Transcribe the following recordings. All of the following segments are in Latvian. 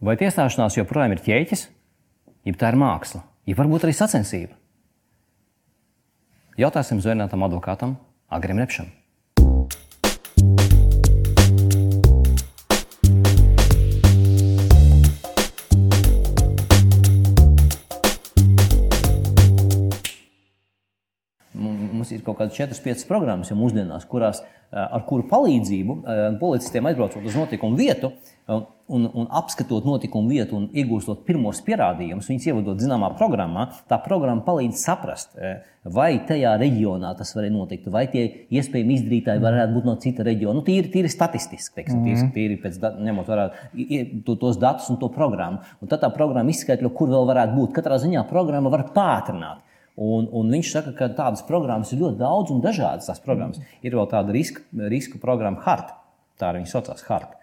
Vai tiesāšanās joprojām ir ķēķis, ja tā ir māksla, ja varbūt arī sacensība? Jautāsim zvērnātam advokātam Agrim Repšam. Mums ir kaut kādas 4, 5 programmas jau mūsdienās, kurās, ar kuru palīdzību policistiem aizbraucot uz notikumu vietu un, un apskatot notikumu vietu un iegūstot pirmos pierādījumus, viņus ievadot zināmā programmā, tā programma palīdz saprast, vai tajā reģionā tas var notikt, vai tie iespējami izdarītāji varētu būt no cita reģiona. Nu, tīri, tīri statistiski, teiksim, tīri, Mhm. tīri pēc, ņemot vērā to- tos datus un to programmu. Un tad tā programma izskaidro, kur vēl varētu būt. Katrā ziņā programma var pātrināt. Un, un viņš saka, ka tādas programmas ir ļoti daudz un dažādas. Tās programmas. Ir vēl tāda riska, risku programma HART. Tā arī viņa saucās HART.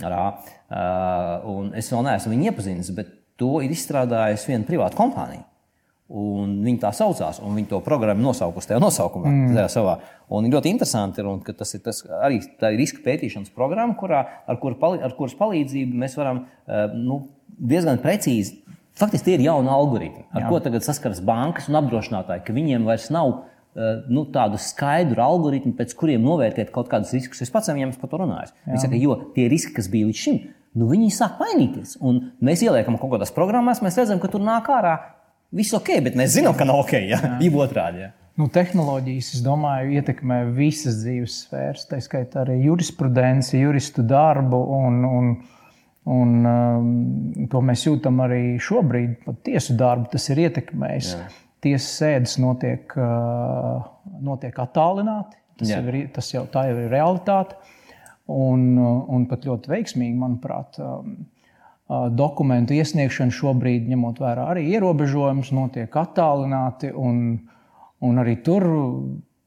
Rā. Uh, un es vēl neesmu viņu iepazinis, bet to ir izstrādājusi viena privāta kompānija. Un viņi tā saucās, un viņi to programmu nosaukusi tajā nosaukumā. Mm. Tajā savā. Un ir ļoti interesanti, un, ka tas ir tas, arī tā ir riska pētīšanas programma, kurā, ar, kur, ar kuras palīdzību mēs varam uh, nu, diezgan precīzi. Faktiski tie ir jauni algoritmi, ar Jā. ko tagad saskaras bankas un apdrošinātāji, ka viņiem vairs nav uh, nu, tādu skaidru algoritmu, pēc kuriem novērtēt kaut kādus riskus. Es pats viņiem par to runāju. Viņi saka, jo tie riski, kas bija līdz šim, nu, viņi sāk mainīties. Un mēs ieliekam kaut kādās programmās, mēs redzam, ka tur nāk ārā viss ok, bet mēs zinām, ka nav ok. Ja? Jeb otrādi. Ja? Nu, tehnoloģijas, es domāju, ietekmē visas dzīves sfēras, tā skaitā arī jurisprudenci, juristu darbu. Un, un, un, um, to mēs jūtam arī šobrīd, pat tiesu darbu. Tas ir ietekmējis. Jā. Tiesas sēdes notiek, uh, notiek attālināti. Tas, jau ir, tas jau tā jau ir realitāte. Un, uh, un pat ļoti veiksmīgi, manuprāt. Um, uh, Dokumentu iesniegšana šobrīd, ņemot vērā arī ierobežojumus, notiek attālināti. Un, un arī tur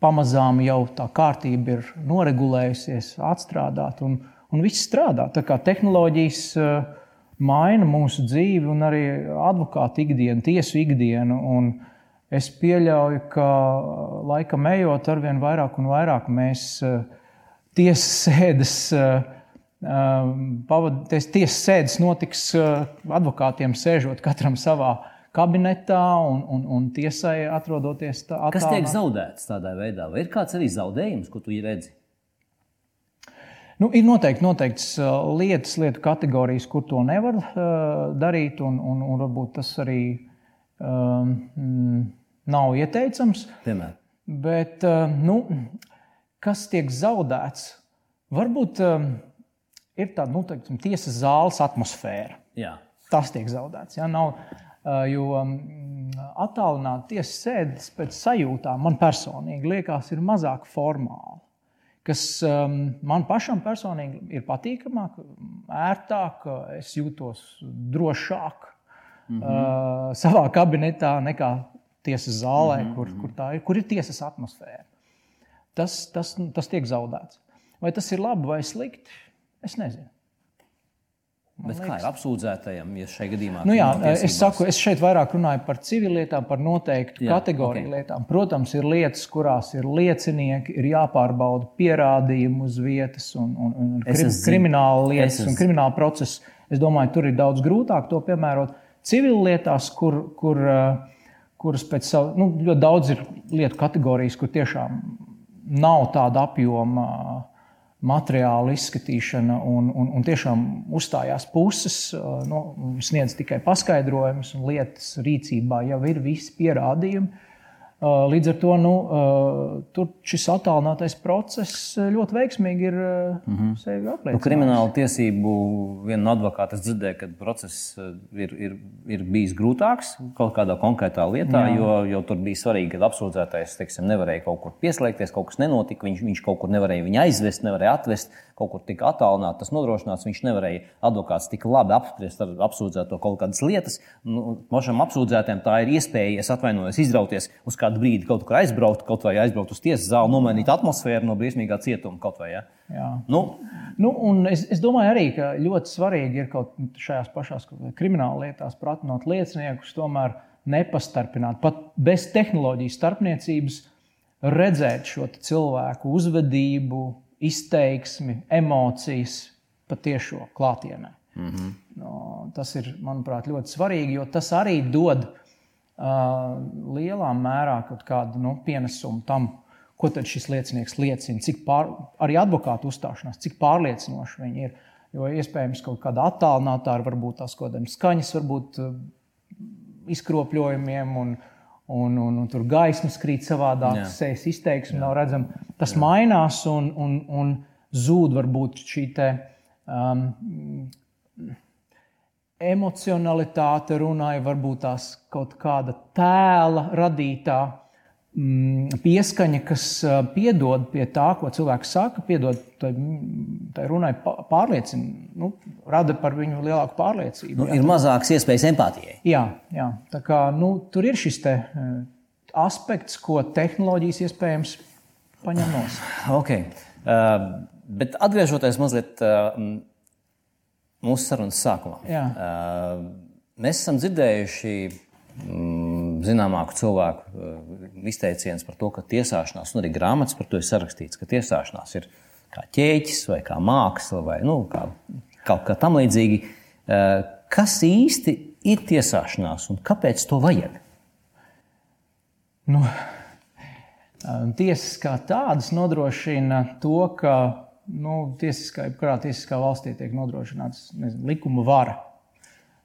pamazām jau tā kārtība ir noregulējusies, atstrādāta un, viss strādā. Tā kā tehnoloģijas uh, maina mūsu dzīvi un arī advokātu ikdienu, tiesu ikdienu. Un es pieļauju, ka uh, laikam ejot ar vien vairāk un vairāk mēs uh, tiesas sēdes. uh, Pavadīt tiesas sēdes notiks advokātiem sēžot katram savā kabinetā un, un, un tiesai atrodoties tā, Kas tiek zaudēts tādā veidā? Vai ir kāds arī zaudējums, ko tu redzi? Nu, ir noteikti noteikts uh, lietas, lietu kategorijas, kur to nevar uh, darīt, un, un, un varbūt tas arī um, mm, nav ieteicams. Piemēram, Bet uh, nu, kas tiek zaudēts? Varbūt um, ir tāda nu, teiksim, tiesas zāles atmosfēra. Jā. Tas tiek zaudēts. Ja? Nav, jo mm, attālināt tiesas sēdes pēc sajūtām man personīgi liekas, ir mazāk formāli. Kas um, man pašam personīgi ir patīkamāk, ērtāk, es jūtos drošāk mm -hmm. uh, savā kabinetā nekā tiesas zālē, mm -hmm. kur, kur, tā ir, kur ir tiesas atmosfēra. Tas, tas, tas tiek zaudēts. Vai tas ir labi vai slikti? Es nezinu. Bet kā ir apsūdzētajam, ja šajā gadījumā Nu, jā, es saku, es šeit vairāk runāju par civillietām, par noteiktu Jā, kategoriju ok. lietām. Protams, ir lietas, kurās ir liecinieki, ir jāpārbauda pierādījumi uz vietas, un, un, un Es krim, esmu- krimināla lietas es un krimināla process. Es domāju, tur ir daudz grūtāk to piemērot. Civillietās, kur, kur, eh, kuras pēc savu, nu, ļoti daudz ir lietu kategorijas, kur tiešām nav tāda apjoma materiāla izskatīšana, un, un, un tiešām uzstājās puses, uh, nu, sniedz tikai paskaidrojumus, un lietas rīcībā jau ir visi pierādījumi. Uh, Līdz ar to nu, uh, tur šis attālinātais process ļoti veiksmīgi ir mm -hmm. sevi Nu, apliecinājis. krimināla tiesību viena no advokāta dzirdēja, ka process eh, ir, ir, ir bijis grūtāks kaut kādā konkrētā lietā, Jā. jo, jo tur bija svarīgi, ka apsūdzētais teiksim, nevarēja kaut kur pieslēgties, kaut kas nenotika, viņš, viņš kaut kur nevarēja viņu aizvest, nevarēja atvest, kaut kur tika attālināts, tas nodrošināts. Viņš nevarēja, advokāts tik labi apspriest ar apsūdzēto kaut kādas lietas. Nu, Pašam apsūdzētājam tā ir iespēja, es atvainojos, izrauties uz kādu brīdi, kaut kur aizbraukt, kaut vai aizbraukt uz tiesas zāli, nomainīt atmosfēru no briesmīgā cietuma kaut vai. Ja? Jā. Nu, Nu, es, es domāju, arī ļoti svarīgi ir kaut šajās pašās krimināla lietās pratinot lieciniekus, tomēr nepastarpināt, pat bez tehnoloģijas starpniecības, redzēt šo cilvēku uzvedību, izteiksmi, emocijas patiešo klātienē. Mm -hmm. no, Tas ir, manuprāt, ļoti svarīgi, jo tas arī dod lielā mērā kaut kādu nu, pienesumu tam, ko šis liecinieks liecina, cik pār, arī advokātu uzstāšanās, cik pārliecinoši viņi ir. Jo iespējams, kaut kāda attālinātā ar varbūt tās kaut kādiem skaņas, varbūt izkropļojumiem un, un, un, un tur gaismas krīt savādāk, sejas izteiksme nav redzama. Tas Jā. mainās un, un, un zūd varbūt šī te, um, emocionalitāte runāja, varbūt tās kaut kāda tēla radītā pieskaņa, kas piedod pie tā, ko cilvēks saka, piedod tai, runai pārliecina, nu, rada par viņu lielāku pārliecību. Nu, ir mazāks iespējas empātijai. Jā, jā. Tā kā, nu, tur ir šis te, aspekts, ko tehnoloģijas iespējams paņem no. Okay. Uh, bet atgriežoties mazliet uh, mūsu sarunas sākumā, Jā. uh, mēs esam dzirdējuši mm, zināmāku cilvēku uh, izteicienus par to, ka tiesāšanās, un arī grāmatas par to ir sarakstīts, ka tiesāšanās ir kā ķēķis vai kā māksla vai nu, kā, kaut kā tam līdzīgi. Uh, kas īsti ir tiesāšanās un kāpēc to vajag? Nu, tiesas kā tādas nodrošina to, ka nu, tiesiskā, kurā tiesiskā valstī tiek nodrošināts nezinu, likuma vara.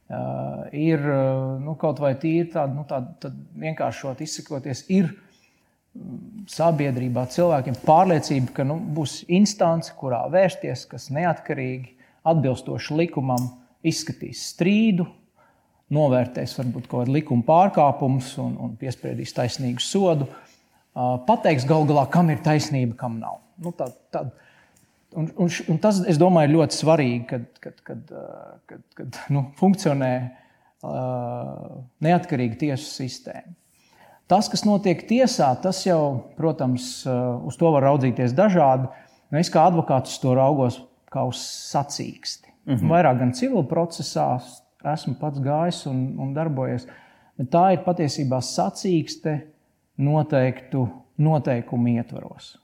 Uh, ir uh, nu, kaut vai tīri tāda, nu, tāda vienkāršot izsakoties, ir mm, sabiedrībā cilvēkiem pārliecība, ka nu, būs instance, kurā vērsties, kas neatkarīgi, atbilstoši likumam, izskatīs strīdu, novērtēs varbūt kaut kādu likuma pārkāpumus un, un piespriedīs taisnīgu sodu. Uh, pateiks gal galā, kam ir taisnība, kam nav. Nu, tā, tā, Un, un, un tas, es domāju, ir ļoti svarīgi, kad, kad, kad, kad, kad nu, funkcionē uh, neatkarīga tiesu sistēma. Tas, kas notiek tiesā, tas jau, protams, uz to var raudzīties dažādi. Nu, es kā advokāts to raugos kā uz sacīksti. Mm -hmm. Vairāk gan civil procesā esmu pats gājis un, un darbojies. Bet tā ir patiesībā sacīkste noteiktu noteikumu ietvaros.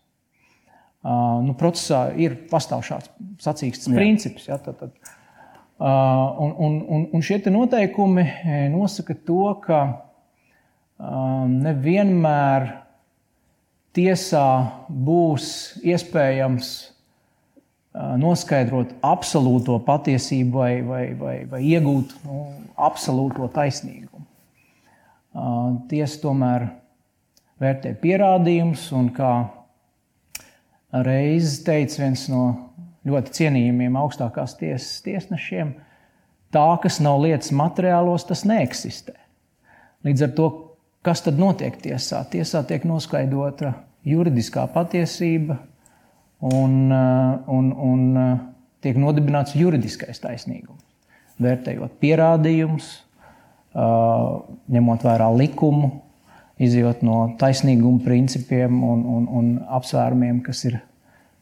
Uh, nu, procesā ir pastāv šāds sacīkstes Jā. princips. Ja, tad, tad, uh, un, un, un, un šie noteikumi e, nosaka to, ka uh, nevienmēr tiesā būs iespējams uh, noskaidrot absolūto patiesību vai, vai, vai, vai iegūt nu, absolūto taisnīgumu. Uh, tiesa tomēr vērtē pierādījumus un kā reiz teica viens no ļoti cienījamiem augstākās tiesas tiesnešiem, tā, kas nav lietas materiālos, tas neeksistē. Līdz ar to, kas tad notiek tiesā? Tiesā tiek noskaidrota juridiskā patiesība un, un, un tiek nodibināts juridiskais taisnīgums. Vērtējot pierādījumus, ņemot vērā likumu, izjūt no taisnīguma principiem un, un, un apsvērumiem, kas ir,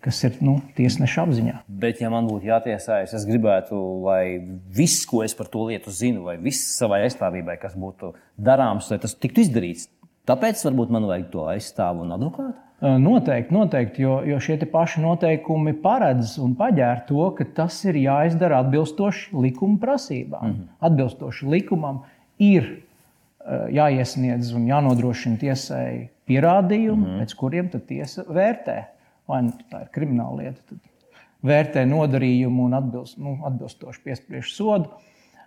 kas ir nu, tiesneša apziņā. Bet, ja man būtu jātiesājas, es gribētu, lai viss, ko es par to lietu zinu, vai viss savai aizstāvībai, kas būtu darāms, lai tas tiktu izdarīts. Tāpēc varbūt man vajag to aizstāvu un advokātu. Noteikti, noteikti jo, jo šie paši noteikumi paredz un paģēr to, ka tas ir jāizdara atbilstoši likuma prasībām. Mm -hmm. Atbilstoši likumam ir jāiesniedz un jānodrošina tiesai pierādījumi, mm -hmm. pēc kuriem tiesa vērtē. Vai nu, tā ir krimināla lieta, tad vērtē nodarījumu un atbilst, nu, atbilstoši piespriež sodu,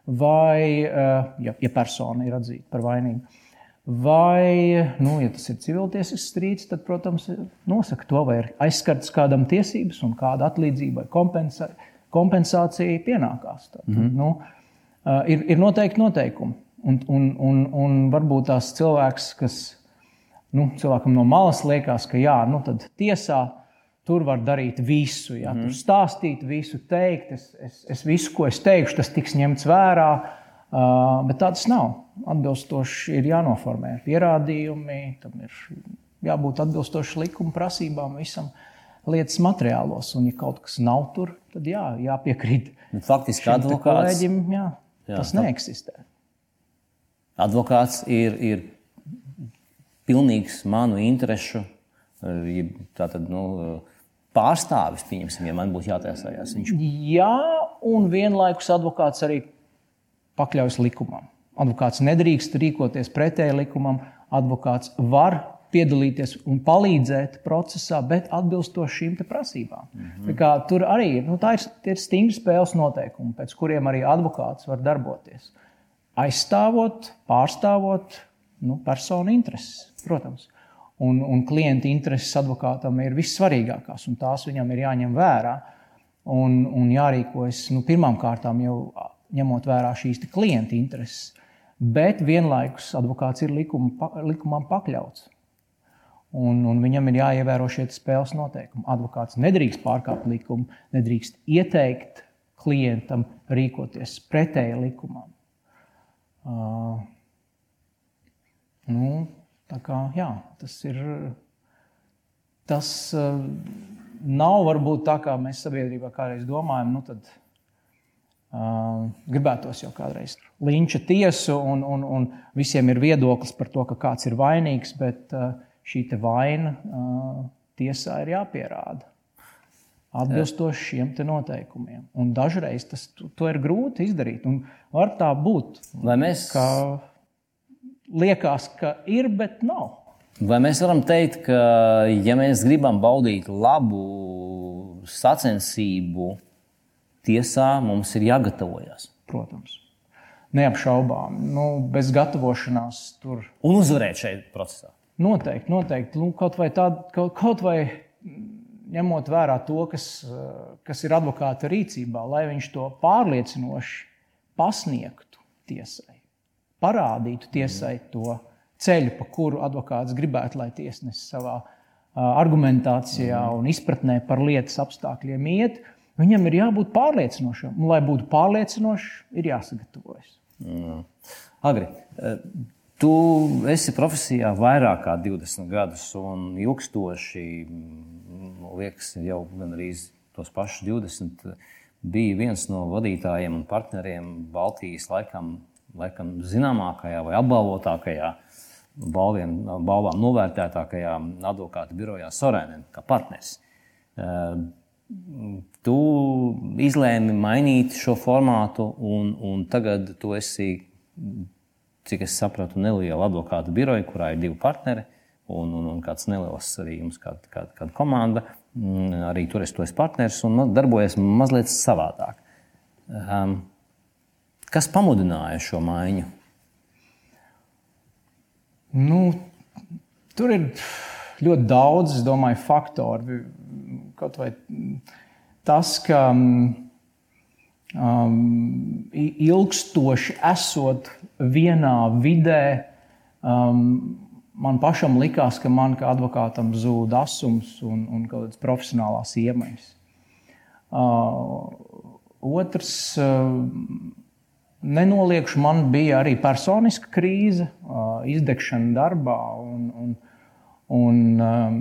vai, eh, ja, ja persona ir atzīta par vainīgu. Vai, nu, ja tas ir civiltiesisks strīds, tad, protams, nosaka to, vai ir aizskarts kādam tiesības un kāda atlīdzība vai kompensā, kompensācija pienākās. Tad, mm -hmm. nu, eh, ir, ir noteikti noteikumi. Un, un, un, un varbūt tās cilvēks, kas nu, cilvēkam no malas liekas, ka jā, nu tad tiesā tur var darīt visu, jā, mm. tur mhm. stāstīt, visu teikt. Es, es, es visu, ko es teikšu, tas tiks ņemts vērā. Uh, bet tā tas nav. Atbilstoši ir jānoformē pierādījumi, tam ir jābūt atbilstoši likuma prasībām, visam lietas materiālos. Un, ja kaut kas nav tur, tad jā, jāpiekrīt. Faktiski advokāts... kolēģim, jā, jā, tas tā... neeksistē. Advokāts ir, ir pilnīgs manu interesu eh, tātad, nu, pārstāvis, pieņemsim, ja man būtu jātiesājas. Viņš... Jā, un vienlaikus advokāts arī pakļaujas likumam. Advokāts nedrīkst rīkoties pretēji likumam, advokāts var piedalīties un palīdzēt procesā, bet atbilstoši šīm prasībām. Mm -hmm. Tur arī nu, ir, ir stingri spēles noteikumi, pēc kuriem arī advokāts var darboties. Aizstāvot, pārstāvot nu, personu intereses, protams. Un, un klienta intereses advokātam ir vissvarīgākās, un tās viņam ir jāņem vērā. Un, un jārīkojas nu, pirmām kārtām jau ņemot vērā šīs klienta intereses, bet vienlaikus advokāts ir likuma, likumam pakļauts. Un, un viņam ir jāievēro šie spēles noteikumi. Advokāts nedrīkst pārkāpt likumu, nedrīkst ieteikt klientam rīkoties pretēji likumam. Uh, nu, kā, jā, tas ir. Tas uh, nav varbūt tā, kā mēs sabiedrībā kādreiz domājam. Nu tad, uh, gribētos jau kādreiz linča tiesu, un, un, un visiem ir viedoklis par to, ka kāds ir vainīgs. Bet, uh, šī vaina tiesā ir jāpierāda. Atbilstoši šiem noteikumiem. Un dažreiz tas, to ir grūti izdarīt. Un var tā būt. Vai mēs. Ka liekas, ka ir, bet nav. Vai mēs varam teikt, ka, ja mēs gribam baudīt labu sacensību, tiesā mums ir jāgatavojas? Protams. Neapšaubām. Nu, bez gatavošanās tur. Un uzvarēt šeit procesā. Noteikti, noteikti. Nu, kaut, vai tā, kaut, kaut vai ņemot vērā to, kas, kas ir advokāta rīcībā, lai viņš to pārliecinoši pasniegtu tiesai, parādītu tiesai to ceļu, pa kuru advokāts gribētu, lai tiesnesis savā argumentācijā un izpratnē par lietas apstākļiem iet. Viņam ir jābūt pārliecinošam, un, lai būtu pārliecinošs, ir jāsagatavojas. Mm. Agri, Tu esi profesijā vairāk kā 20 gadus, un ilgstoši, mm, liekas, jau gandrīz tos pašus 20, bija viens no vadītājiem un partneriem Baltijas laikam, laikam zināmākajā vai apbalvotākajā, balviem, balvām novērtētākajā advokāta birojā Sorēnē, kā partneris. Tu izlēmi mainīt šo formātu, un, un tagad tu esi cik es sapratu, neliela advokātu biroja, kurā ir divi partneri. Un, un, un kāds neliels arī jums, kāda, kāda, kāda komanda, mm, arī tur es to esmu partneris un darbojas mazliet savādāk. Um, kas pamudināja šo maiņu? Nu, tur ir ļoti daudz, domāju, faktoru. Kaut vai tas, ka um, um, ilgstoši esot vienā vidē, um, man pašam likās, ka man kā advokātam zūd asums un, un kādas profesionālās iemaņas. Uh, otrs, uh, nenoliekšu, man bija arī personiska krīze, uh, izdegšana darbā. Un, un, un, um,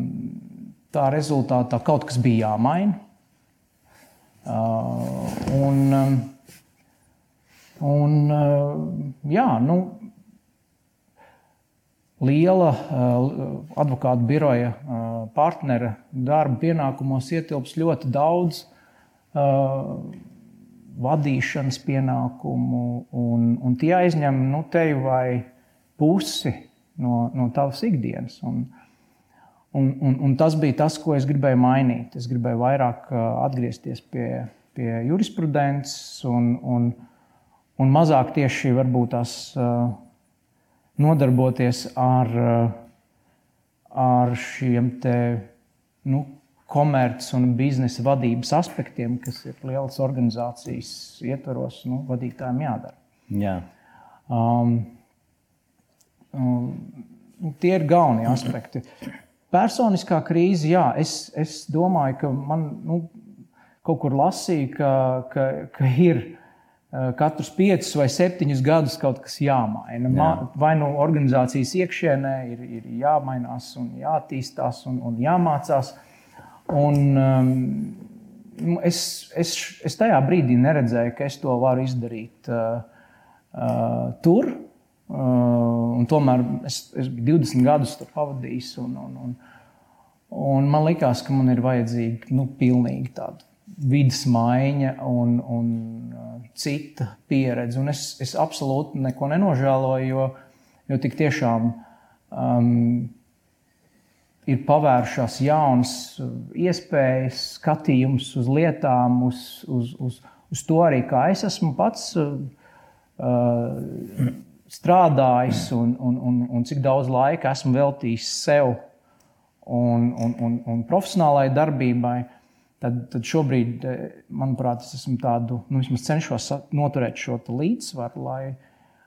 tā rezultātā kaut kas bija jāmaina. Uh, un, um, un, uh, jā, nu, liela uh, advokātu biroja partnera darba pienākumos ietilps ļoti daudz vadīšanas pienākumu, un, un tie aizņem nu, tevi vai pusi no, no tavas ikdienas. Un, Un, un, un tas bija tas, ko es gribēju mainīt. Es gribēju vairāk atgriezties pie, pie jurisprudences un, un, un mazāk tieši tās, nodarboties ar, ar šiem te, nu, komerces un biznesa vadības aspektiem, kas ir lielas organizācijas ietvaros, nu, vadītājiem jādara. Jā. Um, um, tie ir galvenie aspekti. Personiskā krīze, jā, es, es domāju, ka man nu, kaut kur lasīja, ka, ka, ka ir eh, katrus piecus vai septiņus gadus kaut kas jāmaina. Jā. Vai no nu organizācijas iekšienē ir, ir jāmainās, un jāattīstās un, un jāmācās. Un, um, es, es, es tajā brīdī neredzēju, ka es to varu izdarīt uh, uh, tur. Uh, tomēr es, es biju 20 gadus tur pavadījis. Un, un, un, un man liekas, ka man ir vajadzīga nu, pilnīgi tāda vidas maiņa un, un uh, cita pieredze. Un es, es absolūti neko nenožēloju, jo, jo tik tiešām um, ir pavēršās jaunas iespējas, skatījums uz lietām, uz, uz, uz, uz to arī, kā es esmu pats uh, strādājis un, un, un, un cik daudz laika esmu veltījis sev un, un, un, un profesionālai darbībai. Tad, tad šobrīd, manuprāt, es esmu tādu, nu, cenšos noturēt šo līdzsvaru, lai,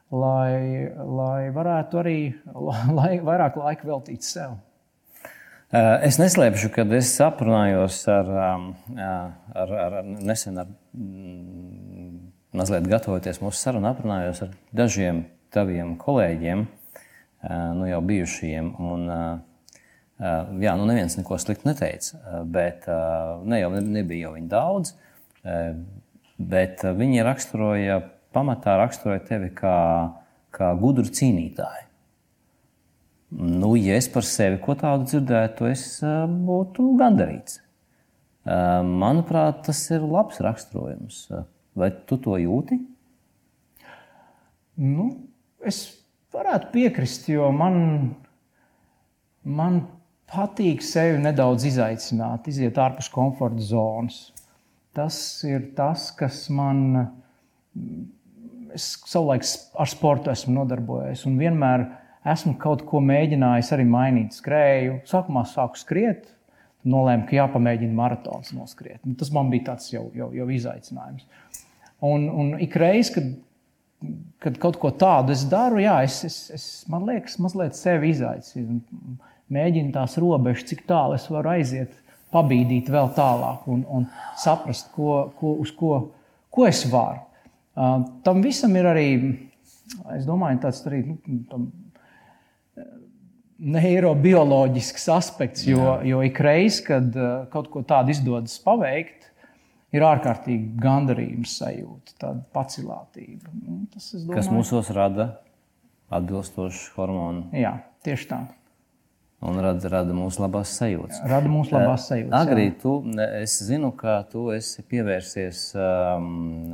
lai, lai varētu arī lai, vairāk laika veltīt sev. Es neslēpšu, ka es aprunājos ar, ar, ar nesen, ar, mm, mazliet gatavoties mūsu sarunai, aprunājos ar dažiem taviem kolēģiem, nu jau bijušajiem. Un, jā, nu neviens neko sliktu neteica, bet ne jau nebija jau viņi daudz, bet viņi raksturoja, pamatā raksturoja tevi kā, kā gudru cīnītāju. Nu, ja es par sevi ko tādu dzirdētu, es būtu gandarīts. Manuprāt, tas ir labs raksturojums. Vai tu to jūti? Nu, es varētu piekrist, jo man, man patīk sevi nedaudz izaicināt, iziet ārpus komforta zonas. Tas ir tas, kas man. Es savulaik ar sportu esmu nodarbojies un vienmēr esmu kaut ko mēģinājis arī mainīt. Skrēju, sākumā sāku skriet, nolēmu, ka jāpamēģina maratons noskriet. Un tas man bija tāds jau, jau, jau izaicinājums. Un, un ik reiz, kad kad kaut ko tādu es daru, jā, es, es, es man liekas, mazliet sevi izaicinu. Mēģinu tās robežas, cik tālu es varu aiziet, pabīdīt vēl tālāk un, un saprast, ko, ko, uz ko, ko es varu. Uh, tam visam ir arī, es domāju, tāds arī nu, tam, neirobioloģisks aspekts, jo, Jā. jo ik reiz, kad uh, kaut ko tādu izdodas paveikt, ir ārkārtīgi gandarījums sajūta, tāda pacilātība. Nu, tas, domāju, Kas mūsos rada atbilstošu hormonu? Jā, tieši tā. Un rada, rada mūsu labās sajūtas. Rada mūsu labās sajūtas. Agrī, tu, es zinu, ka tu esi pievērsies um,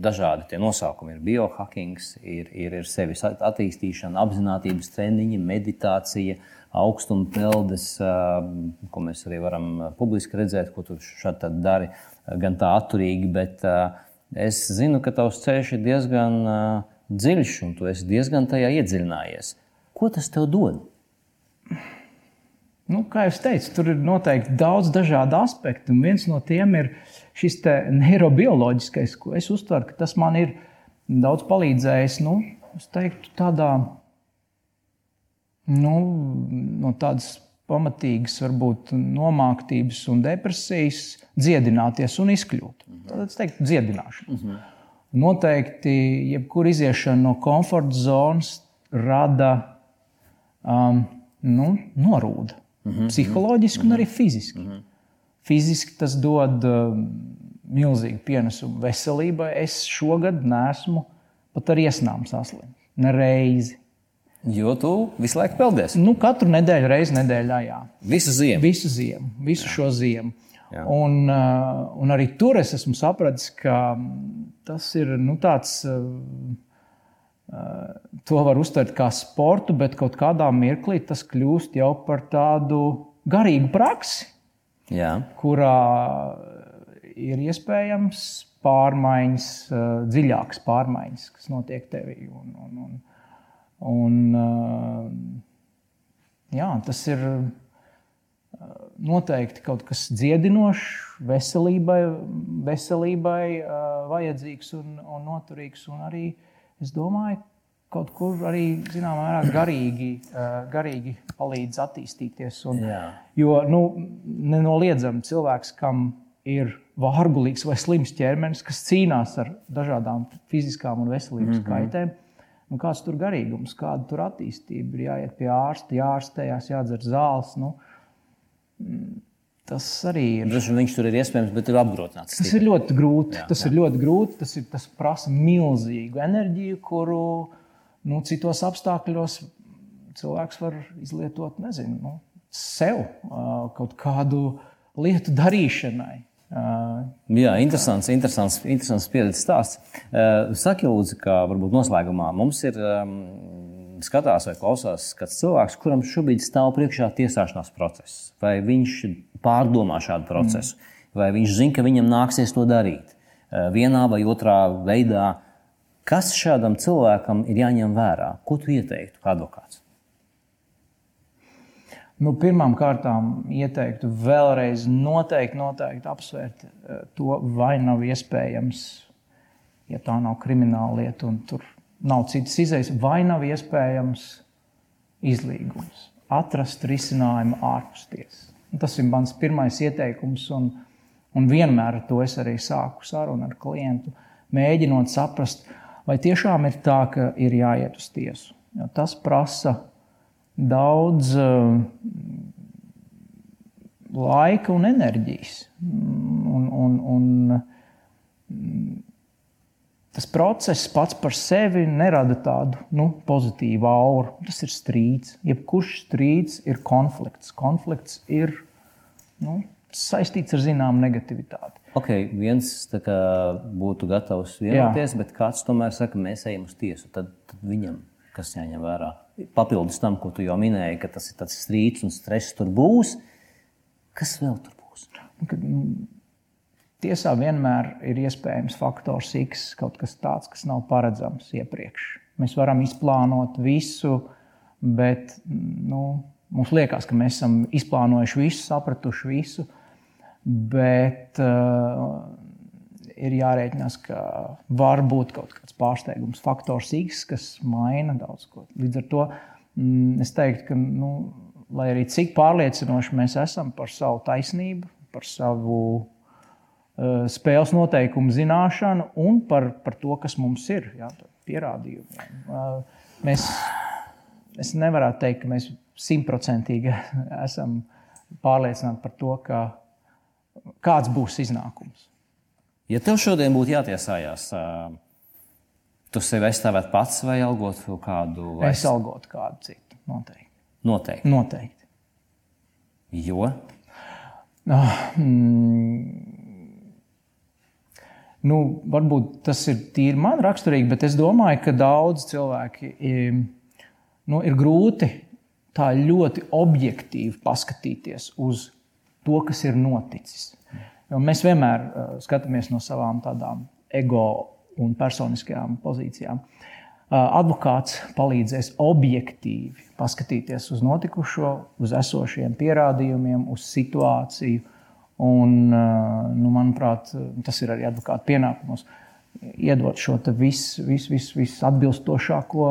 dažādi tie nosaukumi. Ir biohacking, ir, ir, ir sevis attīstīšana, apziņotības treniņi, meditācija. Uh, augstuma peldes, ko mēs arī varam publiski redzēt, ko tu šādi dari, gan tā atturīgi. Bet es zinu, ka tavs ceļš ir diezgan dziļš un tu esi diezgan tajā iedziļinājies. Ko tas tev dod? Nu, kā jau teicu, tur ir noteikti daudz dažādu aspektu. Viens no tiem ir šis neirobioloģiskais, ko es uztveru, ka tas man ir daudz palīdzējis. Nu, es teiktu, tādā nu, no tādas pamatīgas, varbūt nomāktības un depresijas, dziedināties un izkļūt. Tad es teiktu, dziedināšana. Mm -hmm. Noteikti, jebkur iziešana no komforta zonas rada um, nu, norūda. Mm -hmm. Psiholoģiski mm -hmm. un arī fiziski. Mm -hmm. Fiziski tas dod um, milzīgu pienesumu veselībai. Es šogad nesmu pat ar iesnām saslimis. Nereizi. Jo tu visu laiku peldies. Nu, katru nedēļu, reizi nedēļā. Jā. Visu ziemu. Visu ziemu, visu jā. šo ziemu. Jā. Un, uh, un arī tur es esmu sapratis, ka tas ir nu, tāds. Uh, to var uztvert kā sportu, bet kaut kādā mirklī tas kļūst jau par tādu garīgu praksi, Jā. kurā ir iespējams pārmaiņas, dziļākas pārmaiņas, kas notiek tevī. Un, un, un, Un, jā, tas ir noteikti kaut kas dziedinošs, veselībai, veselībai vajadzīgs un, un noturīgs. Un arī es domāju, kaut kur arī zināmā mērā garīgi, garīgi palīdz attīstīties. Un, Jā. jo nu, nenoliedzami cilvēks, kam ir vārgulīgs vai slims ķermenis, kas cīnās ar dažādām fiziskām un veselības mm -hmm. kaitēm Nu, kāds tur garīgums, kāda tur attīstība ir jāiet pie ārsta, jārastējās, jādzer zāles. Nu, tas arī ir. Daži viņš tur ir iespējams, bet ir apgrūtināts. Tas ir ļoti grūti. Jā, tas jā. ir ļoti grūti. Tas, ir, tas prasa milzīgu enerģiju, kuru nu, citos apstākļos cilvēks var izlietot nezinu, nu, sev kaut kādu lietu darīšanai. Jā, interesants, interesants, interesants pieredzes stāsts. Saki, lūdzu, ka varbūt noslēgumā mums ir skatās vai klausās kāds cilvēks, kuram šobrīd stāv priekšā tiesāšanās process. Vai viņš pārdomā šādu procesu, mm. vai viņš zina, ka viņam nāksies to darīt uh, vienā vai otrā veidā. Kas šādam cilvēkam ir jāņem vērā? Ko tu ieteiktu kā advokāts? Nu, Pirmkārt, ieteiktu vēlreiz noteikti, noteikti apsvērt eh, to, vai nav iespējams, ja tā nav krimināla lieta un tur nav citas izējas, vai nav iespējams izlīgums, atrast risinājumu ārpus tiesas. Tas ir mans pirmais ieteikums, un, un vienmēr ar to es arī sāku sarunu ar klientu, mēģinot saprast, vai tiešām ir tā, ka ir jāiet uz tiesu. Jo tas prasa daudz uh, laika un enerģijas. Un, un, un, tas process pats par sevi nerada tādu nu, pozitīvu auru. Tas ir strīds. Jebkurš strīds ir konflikts. Konflikts ir nu, saistīts ar zināmu negativitāti. Okay, viens kā, būtu gatavs vienoties, Jā. bet kāds tomēr saka, mēs ejam uz tiesu. Tad, tad viņam kas jāņem vērā? Papildus tam, ko tu jau minēji, ka tas ir tāds strīds un stress tur būs. Kas vēl tur būs? Kad, mm, tiesā vienmēr ir iespējams faktors X, kaut kas tāds, kas nav paredzams iepriekš. Mēs varam izplānot visu, bet nu, mums liekas, ka mēs esam izplānojuši visu, sapratuši visu. Bet uh, ir jārēķinās, ka var būt kaut kāds pārsteigums, faktors X, kas maina daudz ko. Līdz ar to mm, es teiktu, ka, nu, lai arī cik pārliecinoši mēs esam par savu taisnību, par savu spēles noteikumu zināšanu un par, par to, kas mums ir, jā, pierādījumiem. Uh, mēs, es nevaru teikt, ka mēs simtprocentīgi esam pārliecināti par to, ka kāds būs iznākums. Ja tev šodien būtu jātiesājās, tu sevi aizstāvētu pats vai algotu kādu? Vai... Es algotu kādu citu. Noteikti. Noteikti. Noteikti. Jo? Oh, mm, nu, varbūt tas ir tīri man raksturīgi, bet es domāju, ka daudz cilvēki nu, ir grūti tā ļoti objektīvi paskatīties uz to, kas ir noticis. Jo mēs vienmēr uh, skatāmies no savām tādām ego un personiskajām pozīcijām. Uh, advokāts palīdzēs objektīvi paskatīties uz notikušo, uz esošiem pierādījumiem, uz situāciju. Un, uh, nu, manuprāt, tas ir arī advokāta pienākums iedot šo visu vis, vis, vis atbilstošāko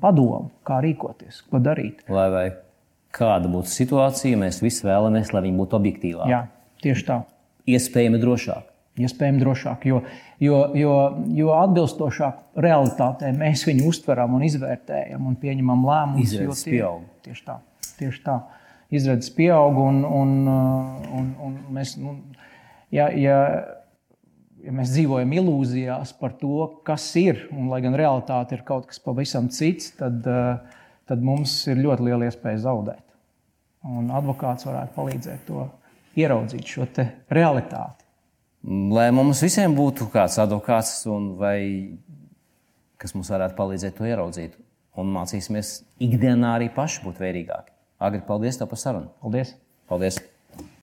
padomu, kā rīkoties, ko darīt. Lai vai kāda būtu situācija, mēs visi vēlamies, lai viņi būtu objektīvāki. Jā, tieši tā iespējami drošāk. Iespējami drošāk, jo, jo, jo, jo atbilstošāk realitātei mēs viņu uztveram un izvērtējam un pieņemam lēmumus. Izredzes pieaug. Tieši tā. Tieši tā. Izredzes pieaug un, un, un, un mēs, nu, ja, ja, ja mēs dzīvojam ilūzijās par to, kas ir, un lai gan realitāte ir kaut kas pavisam cits, tad, tad mums ir ļoti liela iespēja zaudēt. Un advokāts varētu palīdzēt to ieraudzīt šo realitāti. Lai mums visiem būtu kāds advokāts, vai kas mums varētu palīdzēt to ieraudzīt, un mācīsimies ikdienā arī paši būt vērīgāki. Agri, paldies tev par sarunu. Paldies! paldies.